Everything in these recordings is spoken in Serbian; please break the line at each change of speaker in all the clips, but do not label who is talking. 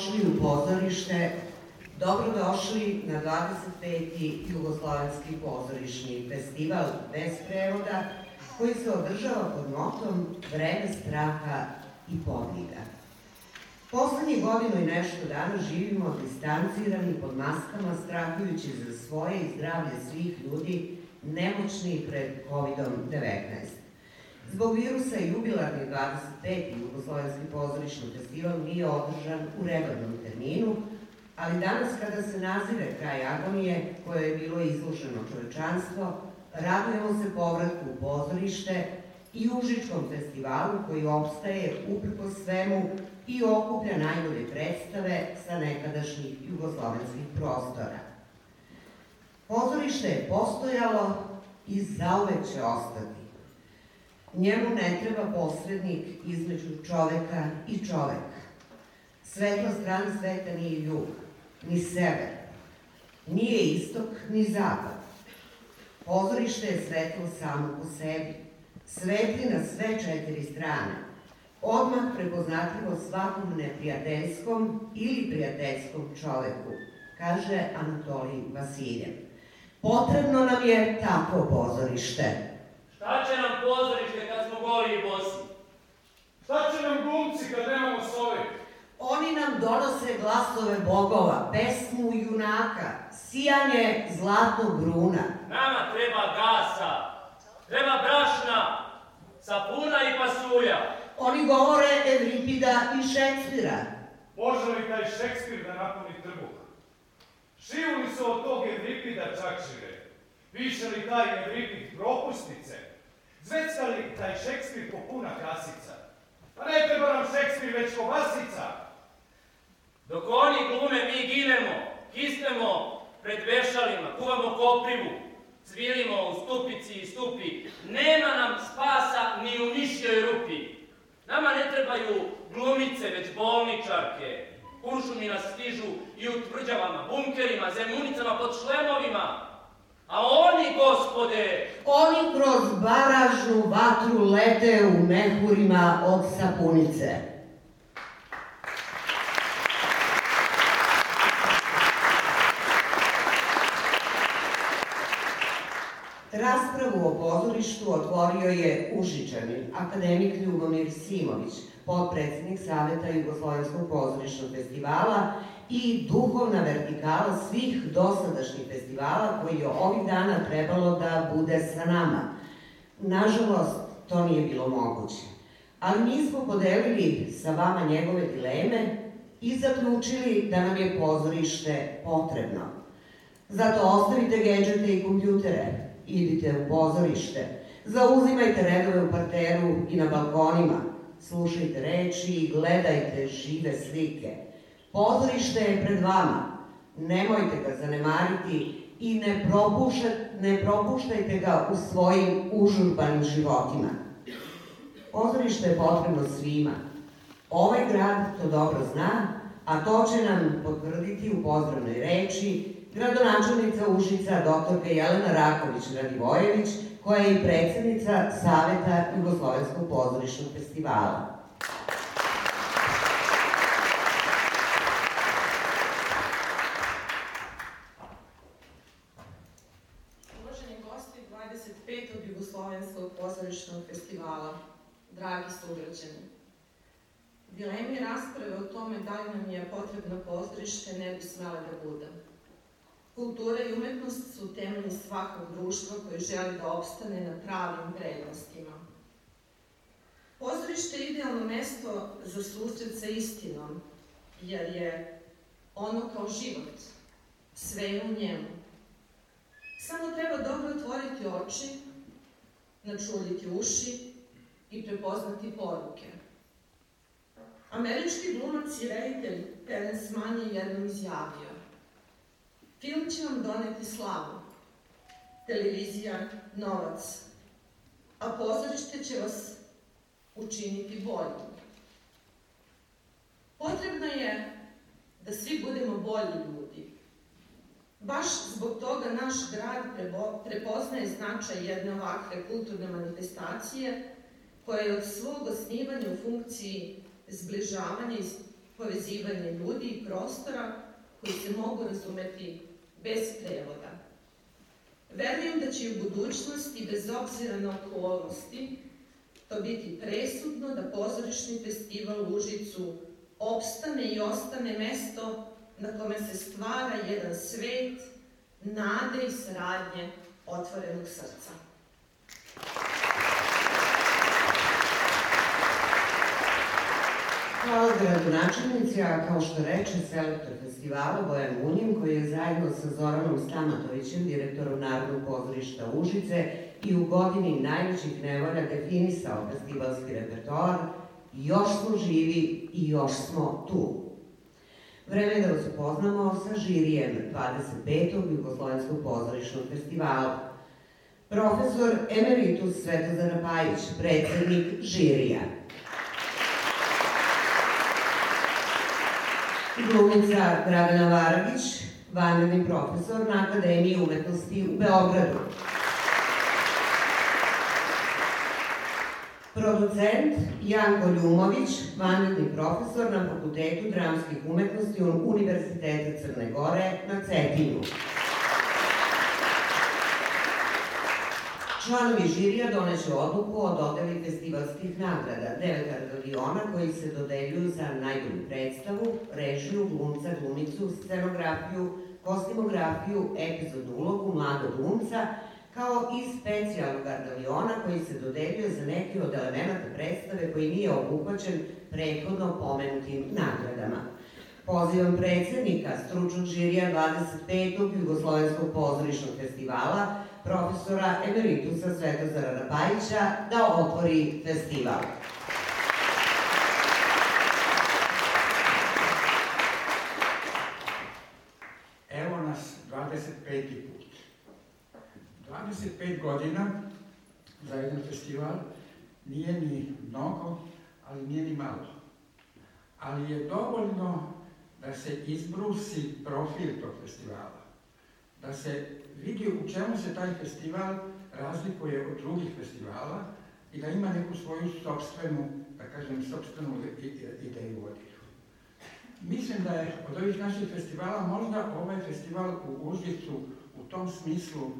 došli u pozorište, dobrodošli na 25. Jugoslovenski pozorišni festival bez prevoda koji se održava pod motom Vreme straha i podvida. Poslednjih godinu i nešto dana živimo distancirani pod maskama, strahujući za svoje i zdravlje svih ljudi nemoćni pred COVID-19. Zbog virusa jubilarni 25. Jugoslovenski pozorišni festival nije održan u redovnom terminu, ali danas kada se nazire kraj agonije koje je bilo izloženo čovečanstvo, radujemo se povratku u pozorište i Užičkom festivalu koji opstaje uprko svemu i okuplja najbolje predstave sa nekadašnjih jugoslovenskih prostora. Pozorište je postojalo i zauvek će ostati. Njemu ne treba posrednik između čoveka i čoveka. Svetla strana sveta nije jug, ni sever, nije istok, ni zapad. Pozorište je svetlo samo po sebi, svetli na sve četiri strane, odmah prepoznatljivo svakom neprijateljskom ili prijateljskom čoveku, kaže Anatolij Vasiljev. Potrebno nam je tako pozorište.
Šta će nam pozorište kad smo goli i bosi?
Šta će nam glumci kad nemamo sove?
Oni nam donose glasove bogova, pesmu junaka, sijanje zlatnog gruna.
Nama treba gasa, treba brašna, sapuna i pasulja.
Oni govore Evripida i Šekspira.
Može li taj Šekspir da napuni trbuh? Šiju li se od tog Evripida čakšire? Piše li taj Evripid propusnice? Zvecka li taj Šekspir popuna kasica? Pa ne treba nam Šekspir, već kobasica.
Dok oni glume, mi ginemo, kisnemo pred vešalima, kuvamo koprivu, cvilimo u stupici i stupi. Nema nam spasa ni u mišjoj rupi. Nama ne trebaju glumice, već bolničarke. Kuršumi nas stižu i u tvrđavama, bunkerima, zemunicama, pod šlemovima. A oni, gospode,
Oni kroz baražnu vatru lete u mehurima od sapunice. Raspravu o pozorištu otvorio je Užičanin, akademik Ljubomir Simović, podpredsednik Saveta Jugoslovenskog pozorišnog festivala i duhovna vertikala svih dosadašnjih festivala koji je ovih dana trebalo da bude sa nama. Nažalost, to nije bilo moguće. Ali mi smo podelili sa vama njegove dileme i zaključili da nam je pozorište potrebno. Zato ostavite gadžete i kompjutere, idite u pozorište, zauzimajte redove u parteru i na balkonima, slušajte reči i gledajte žive slike. Pozorište je pred vama, nemojte ga zanemariti i ne, propušta, ne propuštajte ga u svojim užurbanim životima. Pozorište je potrebno svima. Ovaj grad to dobro zna, a to će nam potvrditi u pozdravnoj reči gradonačelnica Užica dr. Jelena Raković Radivojević, koja je i predsednica Saveta Jugoslovenskog pozorišnog festivala.
Uvaženi gosti 25. Jugoslovenskog pozorišnog festivala, dragi sugrađani, dileme i rasprave o tome da li nam je potrebno pozorište ne bi smele da bude. Kultura i umetnost su temelji svakog društva koji želi da opstane na pravim vrednostima. Pozorište je idealno mesto za susret sa istinom, jer je ono kao život, sve je u njemu. Samo treba dobro otvoriti oči, načuljiti uši i prepoznati poruke. Američki glumac i reditelj Terence Mann je jednom izjavio Film će vam doneti slavu, televizija novac, a pozorište će vas učiniti boljim. Potrebno je da svi budemo bolji ljudi, Baš zbog toga naš grad prepoznaje značaj jedne ovakve kulturne manifestacije koja je od svog osnivanja u funkciji zbližavanja i povezivanje ljudi i prostora koji se mogu razumeti bez prevoda. Verujem da će u budućnosti, bez obzira na okolnosti, to biti presudno da pozorišni festival u Užicu opstane i ostane mesto na kome se stvara jedan svet nade i saradnje otvorenog srca.
Hvala gradonačelnici, a kao što reče selektor festivala Bojan Munjin, koji je zajedno sa Zoranom Stamatovićem, direktorom Narodnog pozorišta Užice, i u godini najvećih nevolja definisao festivalski repertoar, još smo živi i još smo tu. Vreme je da vas upoznamo sa žirijem 25. Jugoslovenskog pozorišnog festivala. Profesor emeritus Svetozar Pajić, predsednik žirija. Glumica Dragana Varagić, vanredni profesor na Akademiji umetnosti u Beogradu. Producent Janko Ljumović, vanredni profesor na Fakultetu dramskih umetnosti Univerziteta Crne Gore na Cetinju. Članovi žirija doneće odluku o dodeli festivalskih nagrada, devet argaliona koji se dodeljuju za najbolju predstavu, režiju, glumca, glumicu, scenografiju, kostimografiju, epizodnu ulogu mladog glumca, kao i specijalnog ardaliona koji se dodeljuje za neki od elemenata predstave koji nije obuhvaćen prethodno pomenutim nagradama. Pozivam predsednika stručnog žirija 25. Jugoslovenskog pozorišnog festivala, profesora emeritusa Svetozara Rapajića, da otvori festival.
Evo nas 25. put. 25 godina za jedan festival nije ni mnogo, ali nije ni malo. Ali je dovoljno da se izbrusi profil tog festivala, da se vidi u čemu se taj festival razlikuje od drugih festivala i da ima neku svoju sobstvenu, da kažem, sobstvenu ideju vodilju. Mislim da je od ovih naših festivala možda ovaj festival u Užicu u tom smislu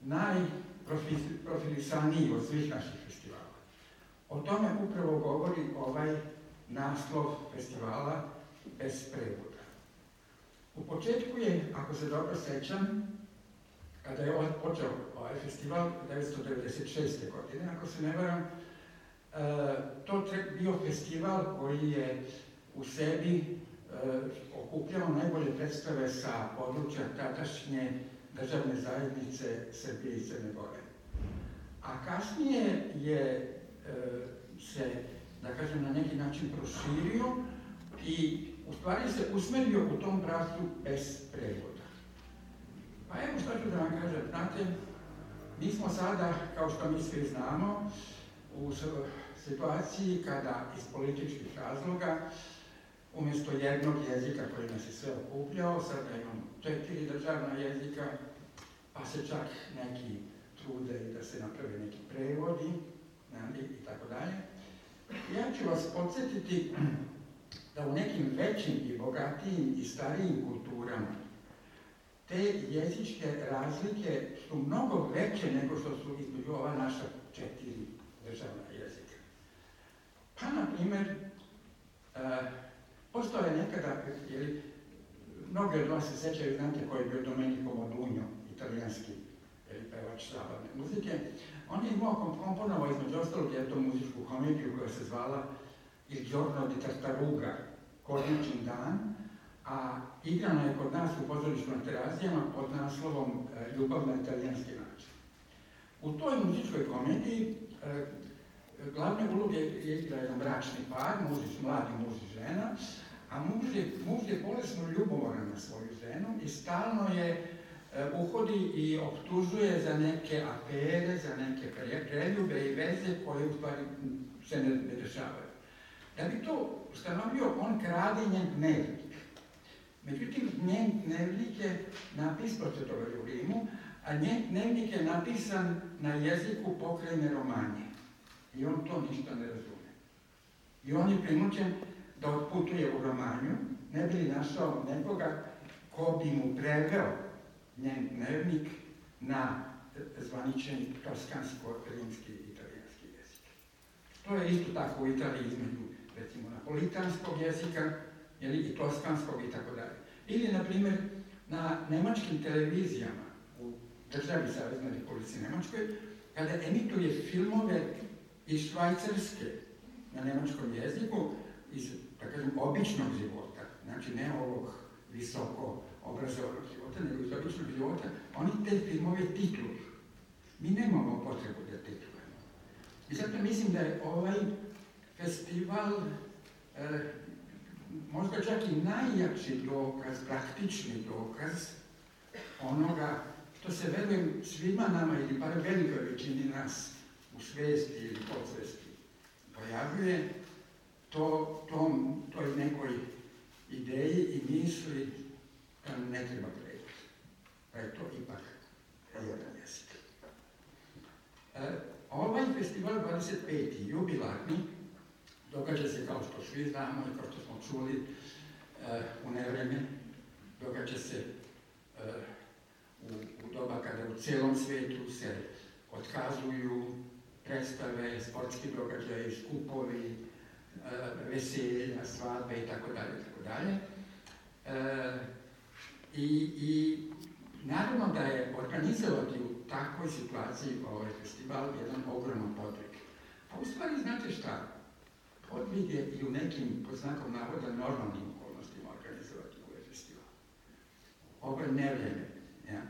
najprofilisaniji od svih naših festivala. O tome upravo govori ovaj naslov festivala bez prevoda. U početku je, ako se dobro sećam, kada je počeo ovaj festival 1996. godine, ako se ne varam, e, to bio festival koji je u sebi e, okupljao najbolje predstave sa područja tadašnje državne zajednice Srbije i Crne Gore. A kasnije je e, se, da kažem, na neki način proširio i u stvari se usmerio u tom pravcu bez prevoda. Pa evo što ću da vam kažem, znate, mi smo sada, kao što mi svi znamo, u situaciji kada iz političkih razloga umjesto jednog jezika koji nas je sve okupljao, sada imamo četiri državna jezika, pa se čak neki trude i da se naprave neki prevodi i tako dalje. Ja ću vas podsjetiti da u nekim većim i bogatijim i starijim kulturama te jezičke razlike su mnogo veće nego što su između ova naša četiri državna jezika. Pa, na primjer, uh, postoje nekada, jer mnogi od vas se sećaju, znate ko je bio Domenico Modugno, italijanski pevač zabavne muzike. On je imao komponovao između ostalog jednu muzičku komediju koja se zvala Il giorno di Tartaruga, Korničin dan, a igrana je kod nas u pozorištu na terazijama pod naslovom e, Ljubav na italijanski način. U toj muzičkoj komediji e, glavne uloge je igra jedan bračni par, muž, mladi muž i žena, a muž je, muž je bolesno ljubomoran na svoju ženu i stalno je E, uhodi i optužuje za neke afere, za neke preljube i veze koje u stvari se ne dešavaju. Da bi to ustanovio, on krade njen dnevnik. Međutim, njen dnevnik je napisan, prosto toga u Rimu, a njen dnevnik je napisan na jeziku pokrajine Romanje. I on to ništa ne razume. I on je prinučen da otputuje u Romanju, ne bi li našao nekoga ko bi mu preveo njen dnevnik na zvanični toskansko-rimski italijanski jezik. To je isto tako u Italiji između, recimo, napolitanskog jezika jeli, i toskanskog i tako dalje. Ili, na primjer, na nemačkim televizijama u državi Saveznoj Republici Nemačkoj, kada emituje filmove iz Švajcarske na nemačkom jeziku, iz, da kažem, običnog života, znači ne ovog visoko obrazovanog života, nego iz običnog života, oni te filmove titluju. Mi nemamo potrebu da titlujemo. I zato mislim da je ovaj festival e, možda čak i najjači dokaz, praktični dokaz onoga što se, verujem, svima nama ili bar velikoj većini nas u svesti ili podsvesti pojavljuje to, tom, toj nekoj ideji i misli da ne treba gledati. Pa je to ipak jedan jezik. E, ovaj festival 25. jubilarni događa se kao što svi znamo i kao što smo čuli e, u nevreme, događa se e, u, u doba kada u celom svetu se otkazuju predstave, sportski događaje, skupovi, e, veselja, svadbe i tako dalje, tako dalje. I, I naravno da je organizovati u takvoj situaciji ovaj festival jedan ogroman podvig. Pa u stvari, znate šta, podvig je i u nekim, pod znakom navoda, normalnim okolnostima organizovati ovaj festival. Ovo je nevreme, ja?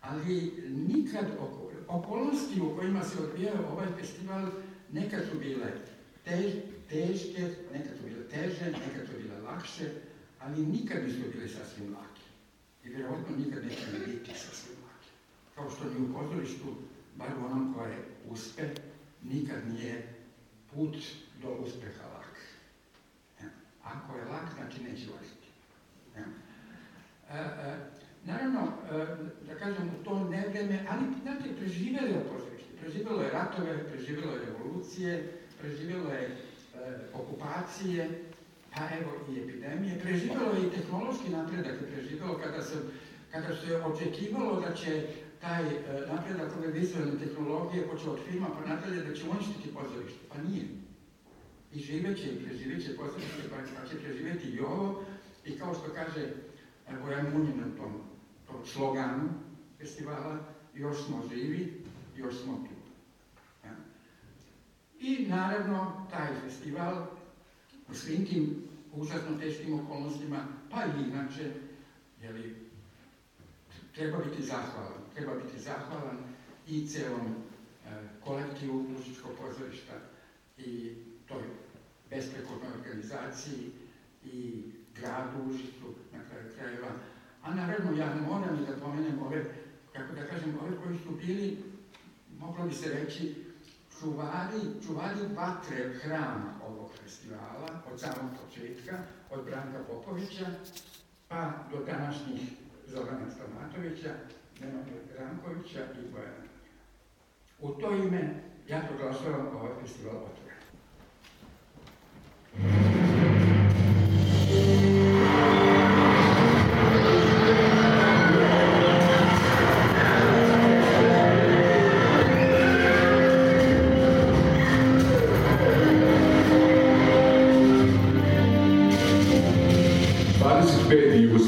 ali nikad oko, okolnosti u kojima se odvijao ovaj festival nekad su bile tež, teške, nekad su bile teže, nekad su bile lakše, ali nikad nisu bile sasvim lake. I vjerovatno nikad neće biti sasvim lake. Kao što ni u pozorištu, bar u onom koje uspe, nikad nije put do uspeha lak. Ja. Ako je lak, znači neće ulaziti. Ja. E, e, naravno, e, da kažem, u to nevreme, ali, znate, preživjelo je pozorište. Preživjelo je ratove, preživjelo je revolucije, preživjelo je e, okupacije, pa evo i epidemije. Preživjelo je i tehnološki napredak, preživjelo kada se, kada se očekivalo da će taj e, napredak ove vizualne tehnologije, počeo od filma pa nadalje, da će uništiti pozorište. Pa nije. I živeće i preživeće pozorište, pa, će preživeti i ovo. I kao što kaže Bojan Munje na tom, tom sloganu festivala, još smo živi, još smo tu. Ja. I naravno, taj festival u svim tim užasno teškim okolnostima, pa i inače, jeli, treba biti zahvalan. Treba biti zahvalan i celom e, kolektivu muzičkog pozorišta i toj besprekornoj organizaciji i gradu Užicu na kraju krajeva. A naravno ja moram i da pomenem ove, kako da kažem, ove koji su bili, moglo bi se reći, čuvari, čuvari vatre hrama ovog festivala od samog početka, od Branka Popovića pa do današnjih Zorana Stamatovića, Nemanja Rankovića i Bojana. U to ime ja proglašavam ovaj festival otvoren.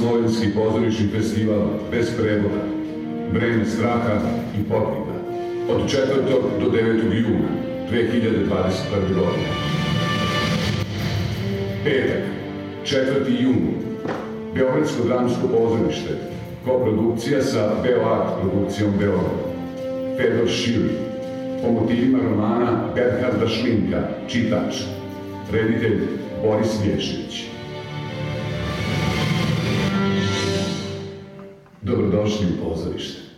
Jugoslovenski pozorišni festival bez prevoda, vreme straha i potreba, od 4. do 9. juna 2021. godine. Petak, 4. jun, Beogradsko dramsko pozorište, koprodukcija sa Beoart produkcijom Beograd. Fedor Šili, po motivima romana Berharda Šlinka, čitač, reditelj Boris Vješević. Dobrodošli u pozorište.